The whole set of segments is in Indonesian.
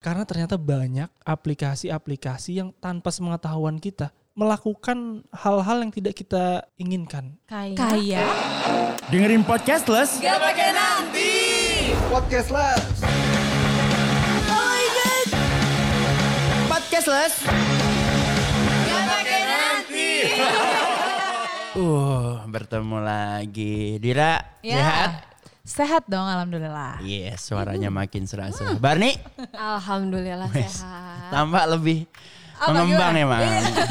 Karena ternyata banyak aplikasi-aplikasi yang tanpa sepengetahuan kita melakukan hal-hal yang tidak kita inginkan. Kayak Kayak Dengerin podcastless. Podcastless. Podcastless. Uh, bertemu lagi. Dira, Ya. sehat? Sehat dong alhamdulillah. Yes, suaranya makin serasa. Barni, Alhamdulillah wes, sehat. tambah lebih Apa, mengembang gimana? emang.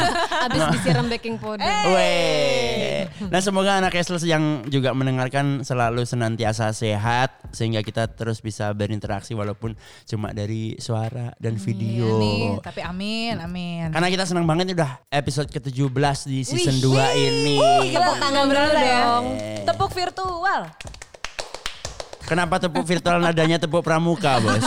Abis disiram baking powder. Weh. Nah semoga anak Esles yang juga mendengarkan selalu senantiasa sehat sehingga kita terus bisa berinteraksi walaupun cuma dari suara dan video. Iya nih, tapi amin, amin. Karena kita senang banget udah episode ke-17 di season 2 ini. Tepuk tangan dulu dong. Tepuk virtual. Kenapa tepuk virtual nadanya tepuk pramuka, Bos?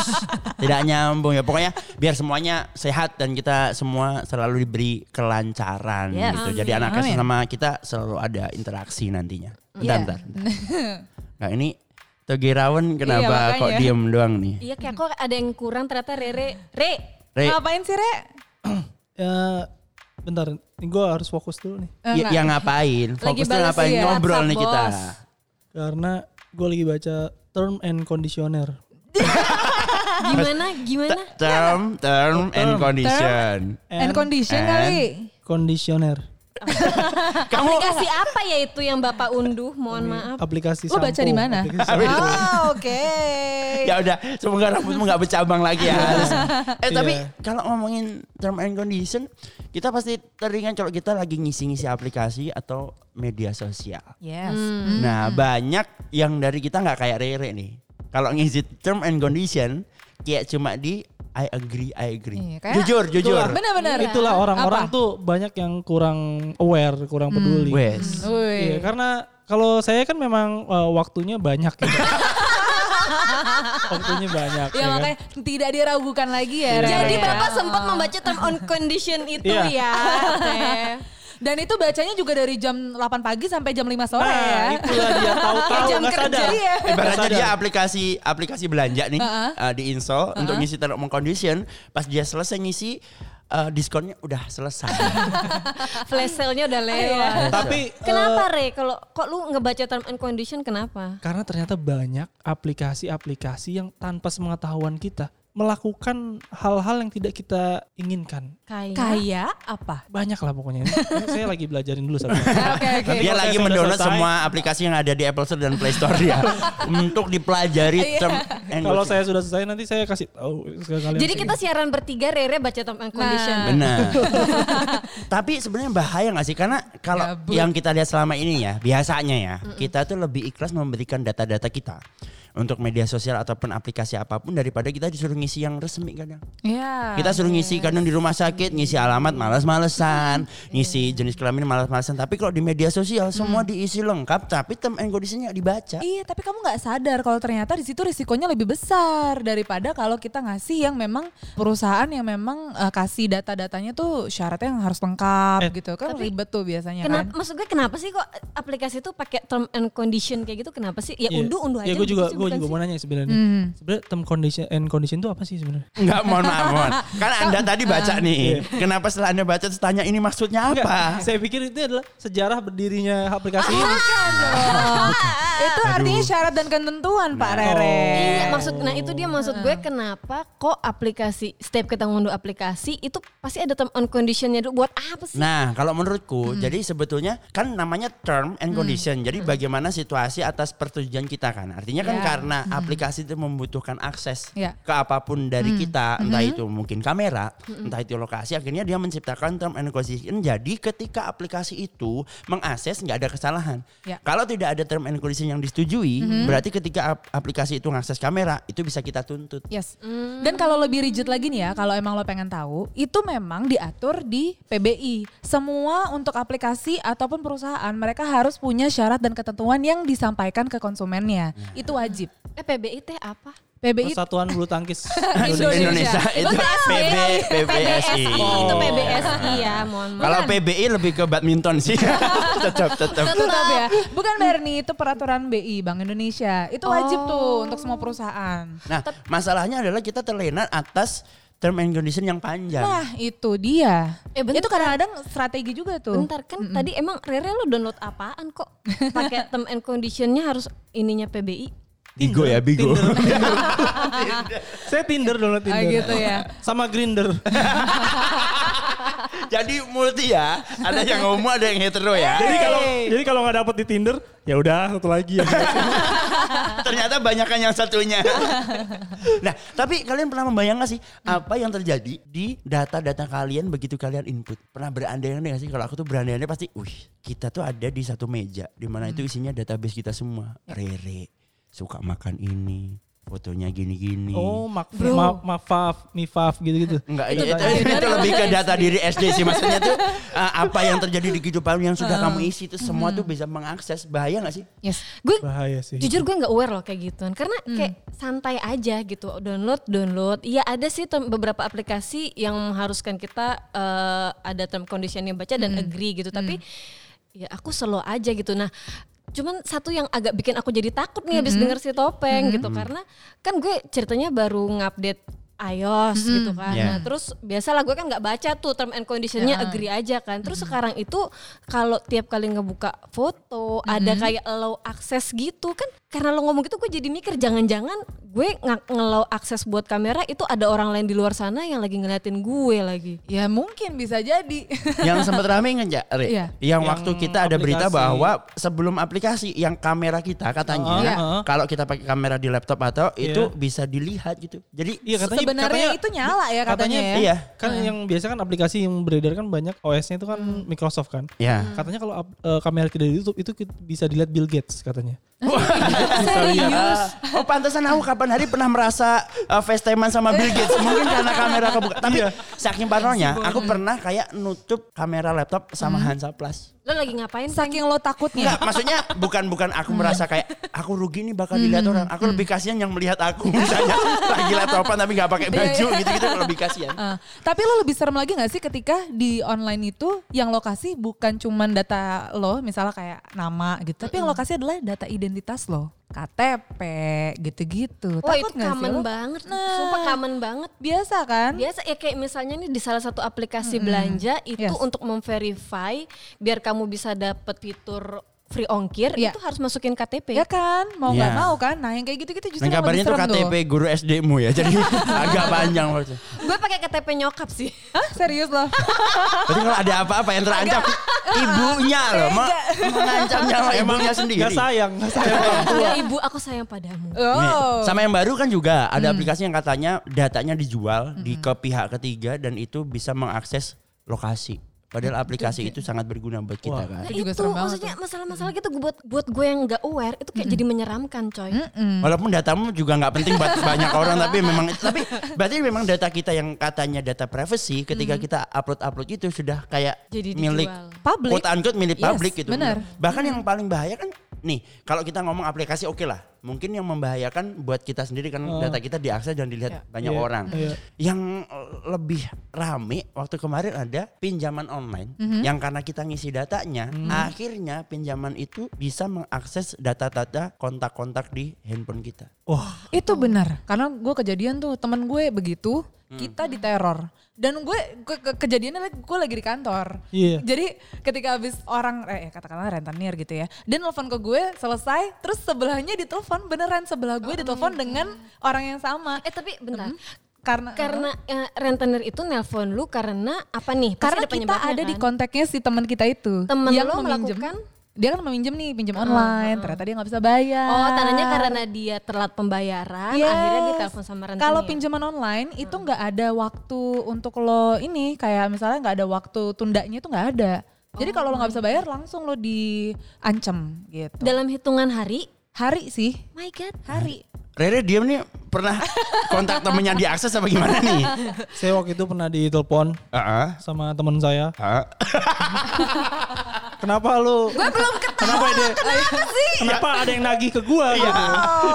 Tidak nyambung ya. Pokoknya biar semuanya sehat dan kita semua selalu diberi kelancaran Yes. gitu. Jadi anak Amin. sama kita selalu ada interaksi nantinya. Bentar, Iya. bentar. Nah, ini Togi Rawan kenapa Iya, kok diem doang nih? Iya kayak kok ada yang kurang ternyata Rere. Re. Re, Ngapain sih, Re? Ya, bentar, ini gue harus fokus dulu nih. Eh, ya, yang ngapain? Lagi Fokusnya ngapain? ya, Ngobrol WhatsApp, nih kita. bos. Karena gue lagi baca term and conditioner. Gimana? Gimana? Term, term, and Term. condition. And condition and- kali. Conditioner. Kamu Aplikasi apa ya itu yang Bapak unduh? Mohon maaf. Aplikasi Lo baca di mana? Oh, oke. ya udah semoga rambutmu nggak bercabang lagi ya eh tapi Iya. kalau ngomongin term and condition kita pasti teringat kalau kita lagi ngisi-ngisi aplikasi atau media sosial Yes. nah banyak yang dari kita nggak kayak Rere nih kalau ngisi term and condition kayak cuma di I agree I agree Iya, kayak- jujur jujur Itulah. Benar-benar. Itulah orang-orang Apa? tuh banyak yang kurang aware, kurang peduli. wes Wih. Iya, karena kalau saya kan memang eh, waktunya banyak gitu. waktunya banyak. Ya ya kan? makanya tidak diragukan lagi ya. Re. Jadi Ya. Bapak sempat membaca term on condition itu Iya. ya. Oke. Dan itu bacanya juga dari jam 8 pagi sampai jam 5 sore Nah, ya. itulah dia tahu-tahu Jam nggak kerja. sadar. Iya. Ibaratnya dia aplikasi aplikasi belanja nih Uh-uh. uh, di install untuk ngisi term and condition pas dia selesai ngisi uh, diskonnya udah selesai Flash sale-nya udah Iya. lewat. Tapi Kenapa eh, Re? Kalau kok lu ngebaca term and condition kenapa? karena ternyata banyak aplikasi-aplikasi yang tanpa sepengetahuan kita melakukan hal-hal yang tidak kita inginkan. Kayak Kayak apa? Banyak lah pokoknya. Saya lagi belajarin dulu sama. Oke oke. Dia lagi mendownload semua aplikasi yang ada di Apple Store dan Play Store dia untuk dipelajari term and Kalau saya sudah selesai nanti saya kasih tahu kalian. Jadi kita siaran bertiga Rere baca term and condition. Nah. benar. Tapi sebenarnya bahaya nggak sih? Karena kalau yang kita lihat selama ini ya, biasanya ya, kita tuh lebih ikhlas memberikan data-data kita untuk media sosial ataupun aplikasi apa pun daripada kita disuruh ngisi yang resmi kadang. Iya. Kita suruh ngisi kadang di rumah sakit, ngisi alamat malas-malesan, ngisi jenis kelamin malas-malesan. Tapi kalau di media sosial semua diisi lengkap, tapi term and conditionnya dibaca. Iya, tapi kamu nggak sadar kalau ternyata di situ risikonya lebih besar daripada kalau kita ngasih yang memang perusahaan yang memang eh, kasih data-datanya tuh syaratnya yang harus lengkap Eh, gitu kan tapi ribet tuh biasanya Kenapa? kan. Maksud gue kenapa sih kok aplikasi itu pakai term and condition kayak gitu? Kenapa sih? Ya Iya. unduh unduh aja. Ya gue juga gitu sih, gue juga mau nanya sebenarnya. Hmm. Sebenarnya term condition and condition itu apa sih sebenarnya? Enggak, mohon maaf, mohon. Kan Anda tadi baca nih. Kenapa setelah Anda baca terus tanya ini maksudnya Enggak, apa? saya pikir itu adalah sejarah berdirinya aplikasi ini. Itu artinya syarat dan ketentuan Pak Rere. Iya maksud nah itu dia maksud gue kenapa kok aplikasi setiap kita ngunduh aplikasi itu pasti ada term and conditionnya dulu buat apa sih? Nah, kalau menurutku, jadi sebetulnya kan namanya term and condition. Jadi bagaimana situasi atas persetujuan kita kan. Artinya kan Karena aplikasi itu membutuhkan akses Ya. ke apa pun dari kita, entah itu mungkin kamera, entah itu lokasi, akhirnya dia menciptakan term and condition. Jadi ketika aplikasi itu mengakses nggak ada kesalahan. Ya. Kalau tidak ada term and condition yang disetujui, berarti ketika ap- aplikasi itu mengakses kamera, itu bisa kita tuntut. Yes. Dan kalau lebih rigid lagi nih ya, kalau emang lo pengen tahu, itu memang diatur di PBI. Semua untuk aplikasi ataupun perusahaan mereka harus punya syarat dan ketentuan yang disampaikan ke konsumennya. Itu wajib. Eh PBI teh apa? PBI Persatuan Bulu Tangkis Indonesia. Indonesia itu PB PBSI. itu PBSI ya, mohon maaf. Kalau PBI lebih ke badminton sih. tetap tetap. Tetap ya. Bukan Bernie, itu peraturan BI Bank Indonesia. Itu wajib tuh untuk semua perusahaan. Nah, masalahnya adalah kita terlena atas term and condition yang panjang. Nah, itu dia. Eh, bentar. itu kadang-kadang strategi juga tuh. Bentar kan tadi emang Rere lo download apaan kok? Pakai term and conditionnya harus ininya PBI. Bigo ya, Bigo. Saya Tinder download Tinder. Ah, gitu ya. Sama Grinder. Jadi multi ya. Ada yang homo, ada yang hetero ya. jadi kalau jadi kalau nggak dapet di Tinder, ya udah satu lagi ya. Ternyata banyakan yang satunya. nah, tapi kalian pernah membayangkan sih apa yang terjadi di data-data kalian begitu kalian input? Pernah berandai-andai gak sih? Kalau aku tuh berandai-andai pasti, wih, kita tuh ada di satu meja di mana itu isinya database kita semua. Rere suka makan ini, fotonya gini-gini. Oh, mak ma mafaf, mifaf gitu-gitu. Enggak, itu, itu, itu lebih ke data diri SD sih. Maksudnya tuh uh, apa yang terjadi di kehidupan yang sudah kamu isi itu semua tuh bisa mengakses. Bahaya gak sih? Yes. Gue Bahaya sih. jujur gue nggak aware loh kayak gituan karena kayak santai aja gitu. Download download. Iya ada sih beberapa aplikasi yang mengharuskan kita eh, ada term condition yang baca dan agree gitu. Tapi ya aku slow aja gitu. Nah cuman satu yang agak bikin aku jadi takut nih habis denger si topeng gitu karena kan gue ceritanya baru ngupdate iOS gitu kan. Yeah. Nah, terus biasalah gue kan nggak baca tuh term and conditionnya agree aja kan. Terus sekarang itu kalau tiap kali ngebuka foto ada kayak allow akses gitu kan. Karena lo ngomong gitu gue jadi mikir jangan-jangan gue nge- nge-allow akses buat kamera itu ada orang lain di luar sana yang lagi ngeliatin gue lagi. Ya mungkin bisa jadi. yang sempat rame Cak? Re? Iya. Yang, Yang waktu kita ada berita aplikasi. bahwa sebelum aplikasi yang kamera kita katanya Iya. kalau kita pakai kamera di laptop atau itu bisa dilihat gitu. Jadi Iya katanya Sebenarnya katanya- itu nyala ya katanya, ya. iya. Kan yang biasa kan aplikasi yang beredar kan banyak OS-nya itu kan Microsoft kan. Ya. Katanya kalau eh, kamera kita di YouTube itu bisa dilihat Bill Gates katanya. Serius? Oh pantesan aku kapan hari pernah merasa uh, FaceTime sama Bill Gates. Mungkin karena kamera kebuka. Tapi saking parnonya, aku pernah kayak nutup kamera laptop sama Hansa Plus. Lo lagi ngapain? Saking lo takutnya. Enggak, maksudnya bukan bukan aku merasa kayak aku rugi nih bakal dilihat orang. Aku lebih kasihan yang melihat aku misalnya lagi laptopan tapi nggak pakai baju gitu-gitu lebih kasihan. Ah, tapi lo lebih serem lagi gak sih ketika di online itu yang lokasi bukan cuman data lo, misalnya kayak nama gitu, tapi yang lokasi adalah data identitas lo, KTP gitu-gitu. Wah Takut itu sih common lo? banget. Nah. Sumpah common banget. Biasa kan? Biasa ya kayak misalnya nih di salah satu aplikasi belanja itu Yes. untuk memverify biar kamu bisa dapet fitur free ongkir Iya. itu harus masukin KTP. Ya kan, mau nggak Iya. mau kan? Nah yang kayak gitu-gitu justru lebih kabarnya tuh KTP tuh. guru SD-mu ya, jadi agak panjang maksudnya. Gue pakai KTP nyokap sih. Hah serius loh? Berarti kalau ada apa-apa yang terancam ibunya loh, mau mengancam nyawa ibunya sendiri. Gak sayang, gak sayang orang tua. ya ibu aku sayang padamu. Nih, Oh. Sama yang baru kan juga ada aplikasi yang katanya datanya dijual di ke pihak ketiga dan itu bisa mengakses lokasi. Padahal aplikasi itu sangat berguna buat kita Wah. kan. Nah, Itu juga itu maksudnya masalah-masalah gitu buat buat gue yang nggak aware itu kayak jadi menyeramkan coy. Walaupun datamu juga nggak penting buat banyak orang tapi memang tapi berarti memang data kita yang katanya data privacy ketika kita upload-upload itu sudah kayak Jadi milik dijual. Public. quote unquote milik Yes, publik gitu. benar. Bahkan yang paling bahaya kan nih kalau kita ngomong aplikasi oke lah. Mungkin yang membahayakan buat kita sendiri kan data kita diakses dan dilihat banyak Iya, orang. iya. Yang eh, lebih rame waktu kemarin ada pinjaman online yang karena kita ngisi datanya, akhirnya pinjaman itu bisa mengakses data-data kontak-kontak di handphone kita. Wah, Itu benar, karena gue kejadian tuh temen gue begitu, kita diteror. Dan gue, gue ke- kejadiannya lagi- gue lagi di kantor. Iya. Jadi ketika habis orang, eh katakanlah rentenir gitu ya, dia nelfon ke gue selesai, terus sebelahnya ditelepon beneran sebelah gue ditelepon dengan orang yang sama. Eh tapi bentar. Karena Karena eh, rentenir itu nelpon lu karena apa nih? Pasti karena ada kita ada di kan? kontaknya si teman kita itu. Temen yang lo melakukan? Dia kan meminjam nih, pinjam online, ternyata dia nggak bisa bayar. Oh, tandanya karena dia telat pembayaran, Yes. akhirnya ditelepon sama rentenir. Kalau pinjaman online itu nggak ada waktu untuk lo ini kayak misalnya nggak ada waktu tundanya itu nggak ada. Jadi kalau lo nggak bisa bayar langsung lo diancam gitu. dalam hitungan hari, Hari sih, my god, hari. Rere diam nih pernah kontak temennya diakses apa gimana nih? Saya waktu itu pernah ditelepon Heeh. sama teman saya. Heeh. Kenapa lu? Gue belum Kenapa ada? Kenapa sih? Kenapa ada yang nagih ke gua Iya. gitu?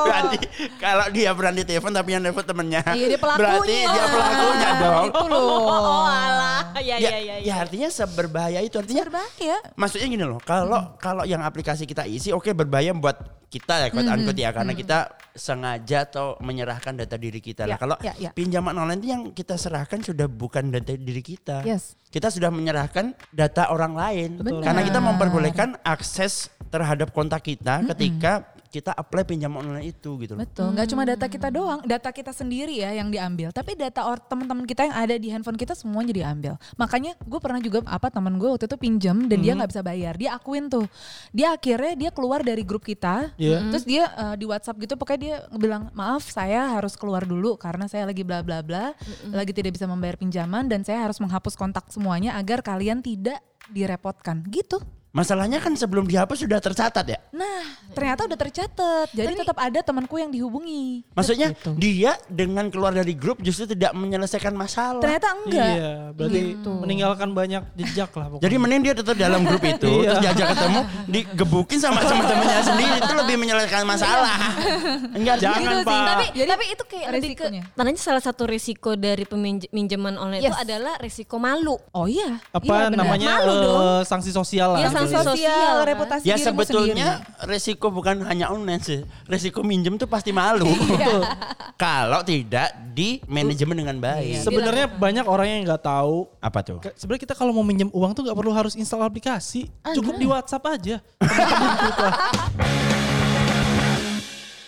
Berarti kalau dia pernah ditelepon tapi yang telepon temennya. Iya, dia pelakunya. Berarti dia pelakunya dong. Itu loh. Oh alah, ya Ya, ya ya. ya artinya seberbahaya itu artinya Berbahaya. maksudnya gini loh kalau kalau yang aplikasi kita isi oke berbahaya buat kita ya quote unquote ya karena kita sengaja atau menyerahkan data diri kita Ya, nah kalau ya, ya. pinjaman online itu yang kita serahkan sudah bukan data diri kita Yes. kita sudah menyerahkan data orang lain Betul. karena kita memperbolehkan akses terhadap kontak kita ketika kita apply pinjaman online itu gitu loh. Betul, nggak cuma data kita doang, data kita sendiri ya yang diambil, tapi data or teman-teman kita yang ada di handphone kita semua jadi diambil. Makanya gue pernah juga apa teman gue waktu itu pinjam dan dia nggak bisa bayar, dia akuin tuh, dia akhirnya dia keluar dari grup kita, Iya. terus dia eh, di WhatsApp gitu, pokoknya dia bilang maaf saya harus keluar dulu karena saya lagi bla bla bla, lagi tidak bisa membayar pinjaman dan saya harus menghapus kontak semuanya agar kalian tidak direpotkan, gitu. Masalahnya kan sebelum dihapus sudah tercatat ya Nah, ternyata udah tercatat. Jadi tetap ada temanku yang dihubungi. maksudnya Gitu. dia dengan keluar dari grup justru tidak menyelesaikan masalah Ternyata enggak. Iya, berarti Gitu. meninggalkan banyak jejak lah pokoknya. Jadi mending dia tetap dalam grup itu, Iya. terus diajak ketemu, digebukin sama teman-temannya sendiri itu lebih menyelesaikan masalah. Enggak Jangan, Gitu sih. Pak. Tapi Jadi tapi itu kayak ke resikonya. tandanya salah satu risiko dari peminjaman online itu Yes. adalah risiko malu. Oh iya. apa Iya, benar. namanya Malu eh, dong. sanksi sosial lah. Iya, sanksi sosial, sosial, kan? reputasi Ya sebetulnya sendiri. resiko bukan hanya online sih, resiko minjem tuh pasti malu. Kalau tidak di manajemen dengan baik. Sebenarnya banyak orang yang nggak tahu. Apa tuh? Sebenarnya kita kalau mau minjem uang tuh nggak perlu harus install aplikasi, cukup di WhatsApp aja.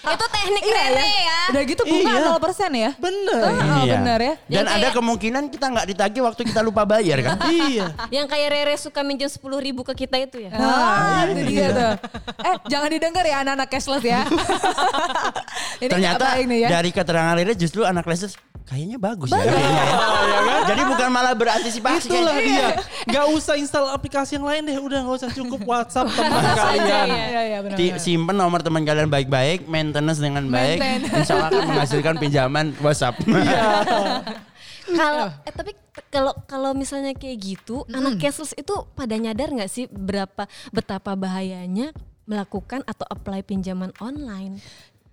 Itu teknik Iya Rere ya. ya. Udah gitu bunga Iya. 0% ya? Bener. Oh, Iya. benar ya. Dan Yang ada kayak- kemungkinan kita nggak ditagih waktu kita lupa bayar kan? iya. Yang kayak Rere suka minjem 10 ribu ke kita itu ya. Ah, itu dia tuh. Eh, jangan didengar ya anak-anak cashless ya. Ini Ternyata ini ya? dari keterangan Rere justru anak Leicester kayaknya bagus, ya. kayaknya ya. Jadi bukan malah berantisipasi. Itulah kayaknya. dia. Nggak usah install aplikasi yang lain deh. Udah nggak usah cukup WhatsApp teman kalian. ya. Iya, iya benar. Ti- simpen nomor teman kalian baik-baik, maintenance dengan baik, insya Allah akan menghasilkan pinjaman WhatsApp. Kalau eh tapi kalau kalau misalnya kayak gitu, anak cashless itu pada nyadar nggak sih berapa betapa bahayanya melakukan atau apply pinjaman online?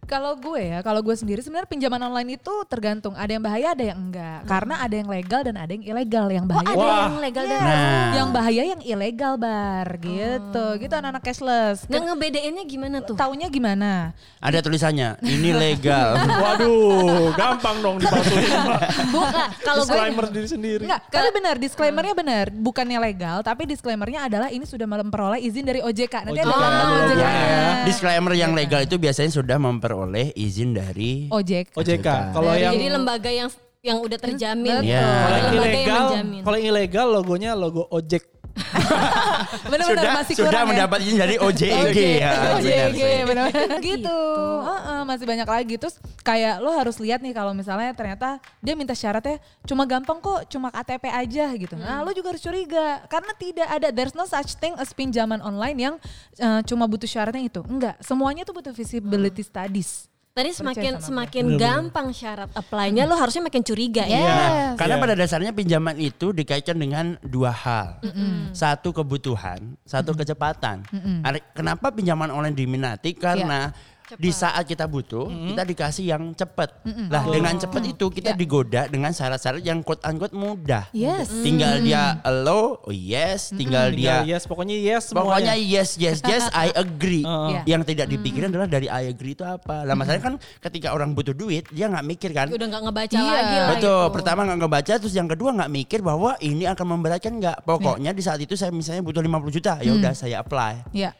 Kalau gue ya, kalau gue sendiri sebenarnya pinjaman online itu tergantung. Ada yang bahaya, ada yang enggak. Karena ada yang legal dan ada yang ilegal. Yang Oh bahaya ada Wah. yang legal dan Nah. yang bahaya yang ilegal bar gitu. Gitu anak-anak cashless. nggak ngebedainnya gimana tuh? Taunya gimana? Ada tulisannya, ini legal. Waduh, gampang dong dipalsuin. Bukan kalau gue Disclaimer diri sendiri. Enggak, tapi benar disclaimernya benar. Bukannya legal, tapi disclaimernya adalah ini sudah memperoleh izin dari OJK. Nanti ada OJK. gambar Oh, OJK. iya. Disclaimer yang legal itu biasanya sudah memperoleh izin dari OJK. OJK. Kalau yang jadi lembaga yang yang udah terjamin. Betul. Ya. kalau yang ilegal, kalau yang ilegal logonya logo ojek. Benar-benar sudah masih sudah kurang ya. mendapat izin dari OJEG ya. benar OJK sih. benar gitu. Heeh, masih banyak lagi terus kayak lo harus lihat nih kalau misalnya ternyata dia minta syaratnya cuma gampang kok cuma KTP aja gitu. Nah, lo juga harus curiga karena tidak ada there's no such thing as pinjaman online yang eh, cuma butuh syaratnya itu. Enggak, semuanya tuh butuh visibility studies. Tadi semakin semakin gampang syarat apply-nya lo harusnya makin curiga ya. Yes. Nah, karena Iya. pada dasarnya pinjaman itu dikaitkan dengan dua hal. Satu kebutuhan, satu kecepatan. Ada- Kenapa pinjaman online diminati? Karena di saat kita butuh, kita dikasih yang cepat. Lah, dengan cepat itu kita Ya. digoda dengan syarat-syarat yang quote unquote mudah. Yes. Tinggal dia allow, oh yes, tinggal Tinggal dia yes, pokoknya yes Pokoknya semuanya. yes, yes, yes, I agree. Heeh. Iya. Yang tidak dipikirin adalah dari I agree itu apa. Lah masalahnya kan ketika orang butuh duit, dia nggak mikir kan. Udah nggak ngebaca Iya. lagi lah Betul, itu. pertama nggak ngebaca, terus yang kedua nggak mikir bahwa ini akan memberatkan nggak. Pokoknya di saat itu saya misalnya butuh 50 juta, ya udah saya apply. Ya.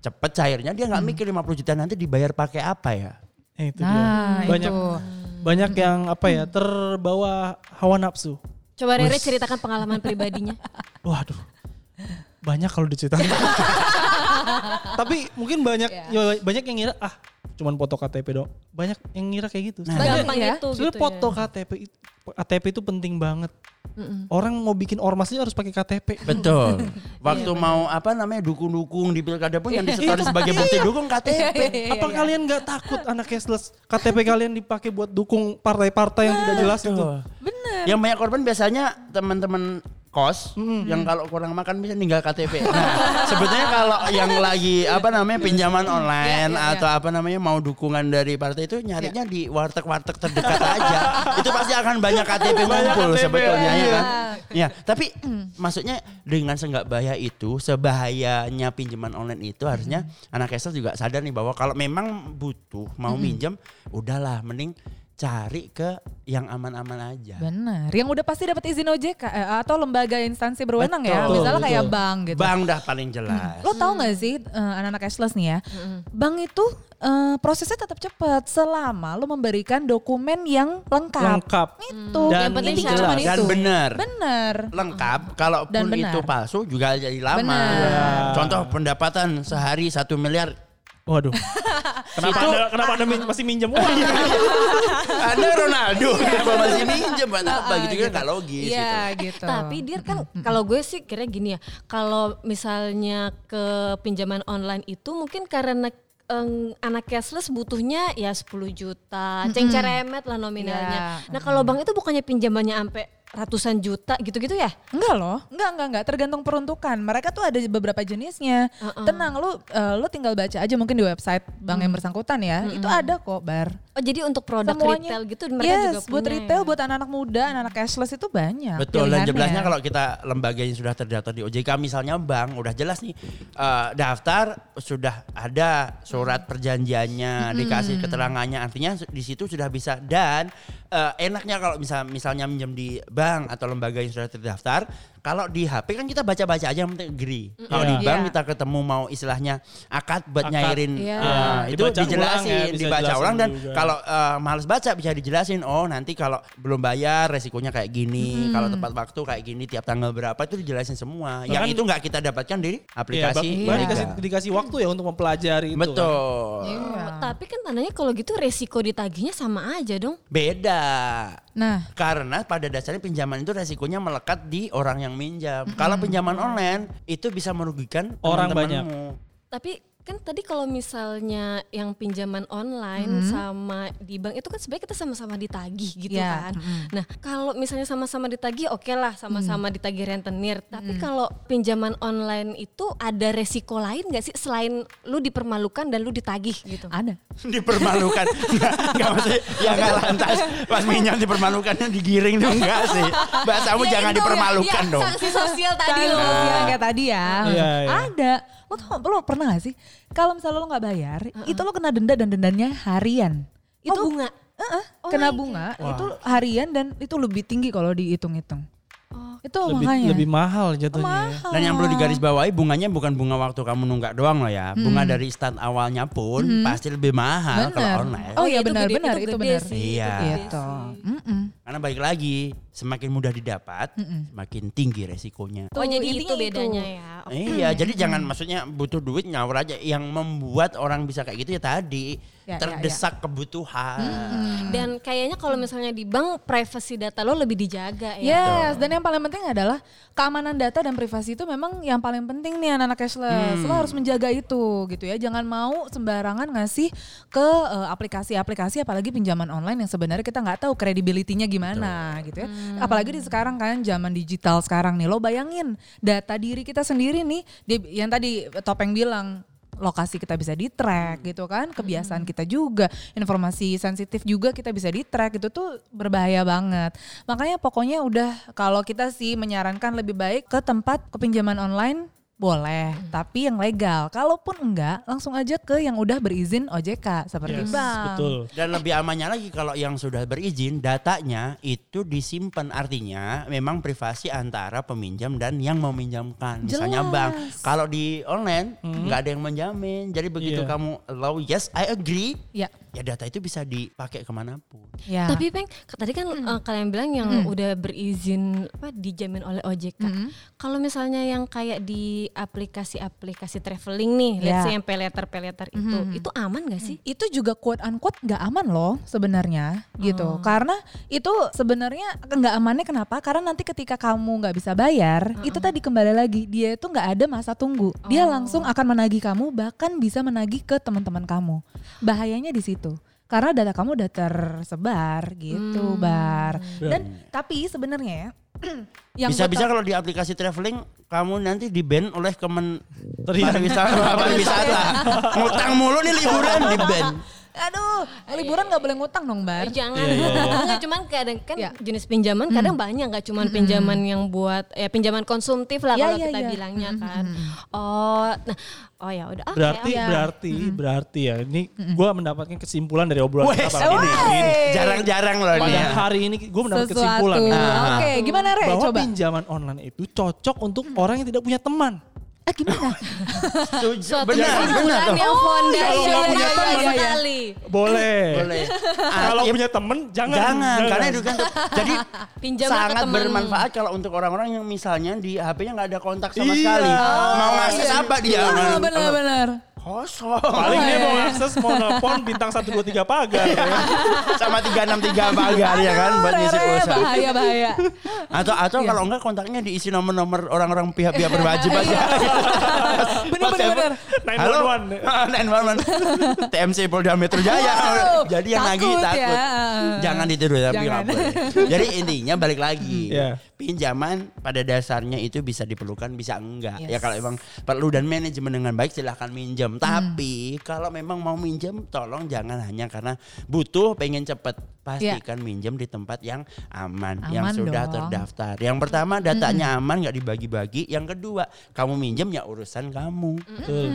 Cepet cairnya dia nggak mikir 50 juta nanti dibayar pakai apa ya. Eh, itu Nah, dia. Banyak itu. banyak yang apa ya terbawa hawa nafsu. Coba Rere ceritakan pengalaman pribadinya. Waduh. Banyak kalau diceritain. Tapi mungkin banyak Iya. ya, banyak yang ngira ah cuman foto KTP dong. Banyak yang ngira kayak gitu. Nah. Sebenarnya- Gampang Iya. itu sebenarnya gitu foto ya. KTP itu KTP itu penting banget. Mm-mm. Orang mau bikin ormasnya harus pakai KTP. Betul. Waktu Iya, mau apa namanya dukung-dukung di pilkada pun yang Iya. disetori sebagai bukti dukung KTP. Apa kalian nggak takut anak cashless KTP kalian dipakai buat dukung partai-partai yang tidak jelas itu? Betul. Bener. Yang banyak korban biasanya teman-teman kos yang kalau kurang makan bisa tinggal KTP. Nah, sebetulnya kalau yang lagi apa namanya pinjaman online Ya, ya, ya. atau apa namanya mau dukungan dari partai itu nyarinya di warteg-warteg terdekat aja. itu pasti akan banyak KTP ngumpul KTP, sebetulnya ya iya. kan. Ya, tapi maksudnya dengan senggak bahaya itu, sebahayanya pinjaman online itu harusnya anak Kesel juga sadar nih bahwa kalau memang butuh mau minjem, udahlah mending cari ke yang aman-aman aja. Benar. Yang udah pasti dapat izin OJK eh, atau lembaga instansi berwenang ya. Betul, Misalnya kayak betul. bank gitu. Bang dah paling jelas. Lo tau gak sih eh, anak-anak cashless nih ya, bank itu eh, prosesnya tetap cepat selama lo memberikan dokumen yang lengkap. Lengkap. Itu. Dan Yang penting syarat cuma dan itu. benar. Bener. Lengkap, kalaupun Dan benar. itu palsu juga jadi lama. Benar. Contoh pendapatan sehari satu miliar. Waduh. kenapa Itu- anda, kenapa anda min- masih minjem uang? Anda Ronaldo kenapa masih minjem buat apa Ah, gitu kan nggak logis gitu. Iya gitu. Tapi dia kan kalau gue sih kira gini ya, kalau misalnya ke pinjaman online itu mungkin karena em, anak cashless butuhnya ya 10 juta, cengceremet lah nominalnya. Iya. Nah kalau bank itu bukannya pinjamannya sampai ratusan juta gitu-gitu ya? Enggak loh, enggak enggak enggak tergantung peruntukan. Mereka tuh ada beberapa jenisnya. Tenang, lu eh, lu tinggal baca aja mungkin di website bank yang bersangkutan ya. Itu ada kok bar. Oh jadi untuk produk Semuanya. retail gitu mereka yes, juga punya buat retail, ya? buat anak-anak muda, anak-anak cashless itu banyak. Betul dan jelasnya kalau kita lembaga yang sudah terdaftar di OJK misalnya bank udah jelas nih eh, daftar sudah ada surat perjanjiannya dikasih keterangannya artinya di situ sudah bisa dan eh, enaknya kalau misal misalnya minjem di bank atau lembaga yang sudah terdaftar kalau di HP kan kita baca-baca aja yang penting agree. Kalau di Iya. bank Iya. kita ketemu mau istilahnya akad buat Akad. nyairin Iya. eh, itu Dibaca ulang dijelasin, ya, bisa dibaca ulang dan juga. kalau eh, males baca bisa dijelasin oh nanti kalau belum bayar resikonya kayak gini kalau tepat waktu kayak gini tiap tanggal berapa itu dijelasin semua yang Bahkan- itu nggak kita dapatkan di Iya, aplikasi Bang. Iya. Bang dikasih, dikasih waktu ya untuk mempelajari itu. kan. betul Iya. Oh, tapi kan tandanya kalau gitu resiko ditagihnya sama aja dong. beda Nah, karena pada dasarnya pinjaman itu resikonya melekat di orang yang minjam. Kalau pinjaman online itu bisa merugikan Orang teman-temanmu. Tapi kan tadi kalau misalnya yang pinjaman online sama di bank itu kan sebenarnya kita sama-sama ditagih gitu Ya, kan. Nah kalau misalnya sama-sama ditagih oke lah sama-sama ditagih rentenir. Tapi kalau pinjaman online itu ada resiko lain nggak sih selain lu dipermalukan dan lu ditagih gitu? ada. dipermalukan nggak nggak maksudnya ya nggak lantas pas minyak dipermalukannya digiring tuh enggak sih bahasamu Ya jangan ya, dipermalukan ya, dong Sanksi sosial tadi Sanksi loh. sosial kayak tadi ya. Iya, iya. Ada. Lo tau lo pernah gak sih? Kalau misalnya lo nggak bayar, itu lo kena denda dan dendanya harian. Itu Oh bunga. Heeh, Oh kena my bunga God. itu harian dan itu lebih tinggi kalau dihitung-hitung. Oh. Itu Lebih, makanya. lebih mahal jatuhnya. ya. mahal. dan yang perlu digarisbawahi bunganya bukan bunga waktu kamu nunggak doang loh ya bunga dari start awalnya pun pasti lebih mahal Benar. kalau online Oh iya itu benar gede- benar itu, benar. sih, Iya. Gitu. karena balik lagi semakin mudah didapat semakin tinggi resikonya Oh jadi Intinya itu itu. bedanya ya. Oke. Iya, jadi jangan maksudnya butuh duit ngawur aja. Yang membuat orang bisa kayak gitu ya tadi Ya, ya, terdesak kebutuhan. Dan kayaknya kalau misalnya di bank privacy data lo lebih dijaga ya. Yes, dan yang paling penting adalah keamanan data dan privasi itu memang yang paling penting nih anak-anak cashless. Lo harus menjaga itu gitu ya. Jangan mau sembarangan ngasih ke eh, aplikasi-aplikasi apalagi pinjaman online yang sebenarnya kita nggak tahu kredibilitinya gimana gitu ya. Apalagi di sekarang kan zaman digital sekarang nih. Lo bayangin data diri kita sendiri nih di- yang tadi Topeng bilang lokasi kita bisa di track gitu kan kebiasaan kita juga informasi sensitif juga kita bisa di track itu tuh berbahaya banget. Makanya pokoknya udah kalau kita sih menyarankan lebih baik ke tempat kepinjaman online boleh tapi yang legal kalaupun enggak langsung aja ke yang udah berizin OJK seperti Yes, bank betul. Dan lebih amannya lagi kalau yang sudah berizin datanya itu disimpan artinya memang privasi antara peminjam dan yang meminjamkan. Misalnya Jelas. bank. Kalau di online nggak ada yang menjamin. Jadi begitu Iya. kamu allow yes I agree ya ya data itu bisa dipakai ke mana pun. Ya. Tapi Peng, tadi kan eh, kalian bilang yang udah berizin apa dijamin oleh OJK. Kalau misalnya yang kayak di aplikasi-aplikasi traveling nih, let's Ya. say yang peleter peleter itu, itu aman gak sih? itu juga quote unquote nggak aman loh sebenarnya gitu. Karena itu sebenarnya nggak amannya kenapa? Karena nanti ketika kamu nggak bisa bayar itu tadi kembali lagi dia itu nggak ada masa tunggu. Dia langsung akan menagih kamu bahkan bisa menagih ke teman-teman kamu. Bahayanya di situ karena data kamu udah tersebar gitu bar dan tapi sebenarnya ya yang Bisa-bisa kalau di aplikasi traveling kamu nanti di ban oleh Kemen Teriak. pariwisata, pariwisata. Ngutang mulu nih liburan di ban. aduh liburan nggak boleh ngutang dong bar Eh, Jangan, Iya, iya, iya. Enggak, cuman kadang kan Ya. jenis pinjaman kadang banyak nggak cuman pinjaman yang buat ya pinjaman konsumtif lah Ya, kalau ya, kita ya. bilangnya kan. Oh, nah, oh ya udah. Berarti oke. berarti berarti ya ini gua mendapatkan kesimpulan dari obrolan kita malam ini, jarang-jarang loh Pada ya. hari ini gue mendapat sesuatu kesimpulan ya. oke gimana Re bahwa coba pinjaman online itu cocok untuk orang yang tidak punya teman. Ah gimana Setuju. Suatu Benar, benar. yang kalau foundational nggak punya teman, sekali. Boleh. Boleh. Kalau Ah, ya, punya temen jangan. Jangan, karena itu kan jadi Pinjam sangat bermanfaat kalau untuk orang-orang yang misalnya di HP-nya nggak ada kontak sama Iya. sekali. Oh, Mau ngakses apa dia? Ah, benar-benar Kosong. Paling dia iya, mau iya. akses mau nelpon bintang 123 pagar. ya. sama 363 pagar ya kan buat ngisi pulsa. bahaya bahaya Atau atau Iya. kalau enggak kontaknya diisi nomor-nomor orang-orang pihak-pihak berwajib aja. bener bener bener 911. Halo. 911. TMC Polda Metro Jaya. Jadi yang lagi takut ya. Jangan ditiru tapi nggak boleh. Jadi intinya balik lagi. Iya. Pinjaman pada dasarnya itu bisa diperlukan bisa enggak. Ya kalau emang perlu dan manajemen dengan baik silahkan minjem. Hmm. Tapi kalau memang mau minjem tolong jangan hanya karena butuh pengen cepet. Pastikan minjem di tempat yang aman, yang Aman sudah dong. terdaftar. Yang pertama datanya aman nggak dibagi-bagi. Yang kedua kamu minjem ya urusan kamu.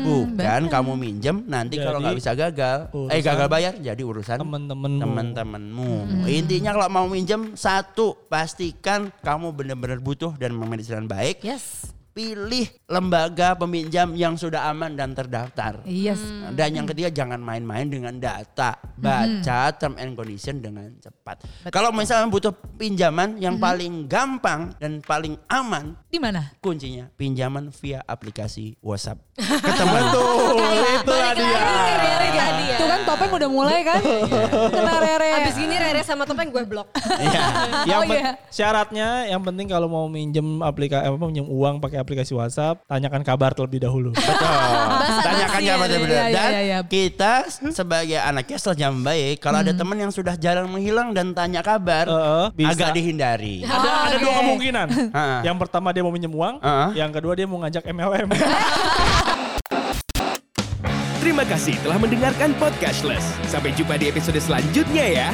Bukan kamu minjem nanti kalau nggak bisa gagal, eh gagal bayar jadi urusan Temen-temenmu. teman-temanmu. Intinya kalau mau minjem satu pastikan kamu benar-benar butuh dan memanage dengan baik. yes Pilih lembaga peminjam yang sudah aman dan terdaftar. yes Dan yang ketiga jangan main-main dengan data. Baca term and condition dengan cepat. Kalau misalnya butuh pinjaman yang paling gampang dan paling aman, di mana kuncinya pinjaman via aplikasi WhatsApp. Ketemu Betul, itu dia. tuh kan topeng udah mulai kan kena rere Abis gini Rere sama Topeng gue blok. Iya. Yang Oh, iya. syaratnya yang penting kalau mau minjem aplikasi apa minjem uang pakai aplikasi WhatsApp, tanyakan kabar terlebih dahulu. Basa-basi Tanyakan ya, kabar Rere. benar. Iya, Dan iya, iya. kita sebagai anak kesel yang baik, kalau ada teman yang sudah jarang menghilang dan tanya kabar, Heeh, bisa. agak dihindari. ada ada dua oke. kemungkinan. Heeh. yang pertama dia mau minjem uang, Heeh. yang kedua dia mau ngajak MLM. Terima kasih telah mendengarkan Podcastless. Sampai jumpa di episode selanjutnya ya.